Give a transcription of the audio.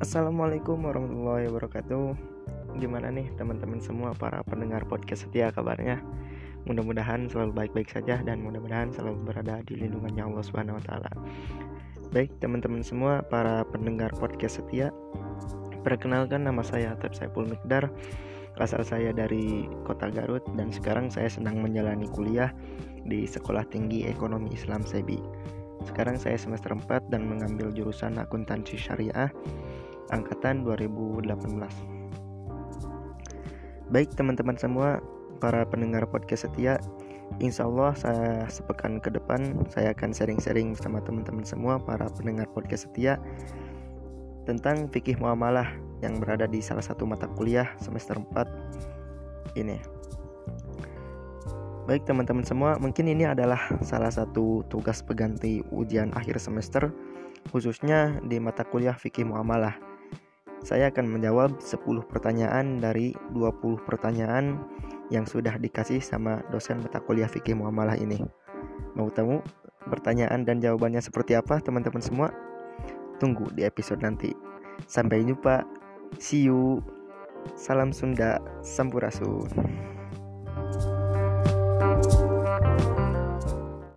Assalamualaikum warahmatullahi wabarakatuh. Gimana nih teman-teman semua para pendengar podcast setia kabarnya? Mudah-mudahan selalu baik-baik saja dan mudah-mudahan selalu berada di lindungannya Allah Subhanahu wa taala. Baik teman-teman semua para pendengar podcast setia Perkenalkan nama saya Atep Saipul Mikdar. Asal saya dari kota Garut dan sekarang saya sedang menjalani kuliah di Sekolah Tinggi Ekonomi Islam SEBI. Sekarang saya semester 4 dan mengambil jurusan akuntansi syariah angkatan 2018. Baik teman-teman semua, para pendengar podcast setia, insya Allah saya sepekan ke depan saya akan sharing-sharing sama teman-teman semua para pendengar podcast setia tentang fikih muamalah yang berada di salah satu mata kuliah semester 4 ini. Baik teman-teman semua, mungkin ini adalah salah satu tugas pengganti ujian akhir semester khususnya di mata kuliah fikih muamalah saya akan menjawab 10 pertanyaan dari 20 pertanyaan yang sudah dikasih sama dosen mata kuliah fikih muamalah ini. Mau tahu pertanyaan dan jawabannya seperti apa teman-teman semua? Tunggu di episode nanti. Sampai jumpa. See you. Salam Sunda, Sampurasun.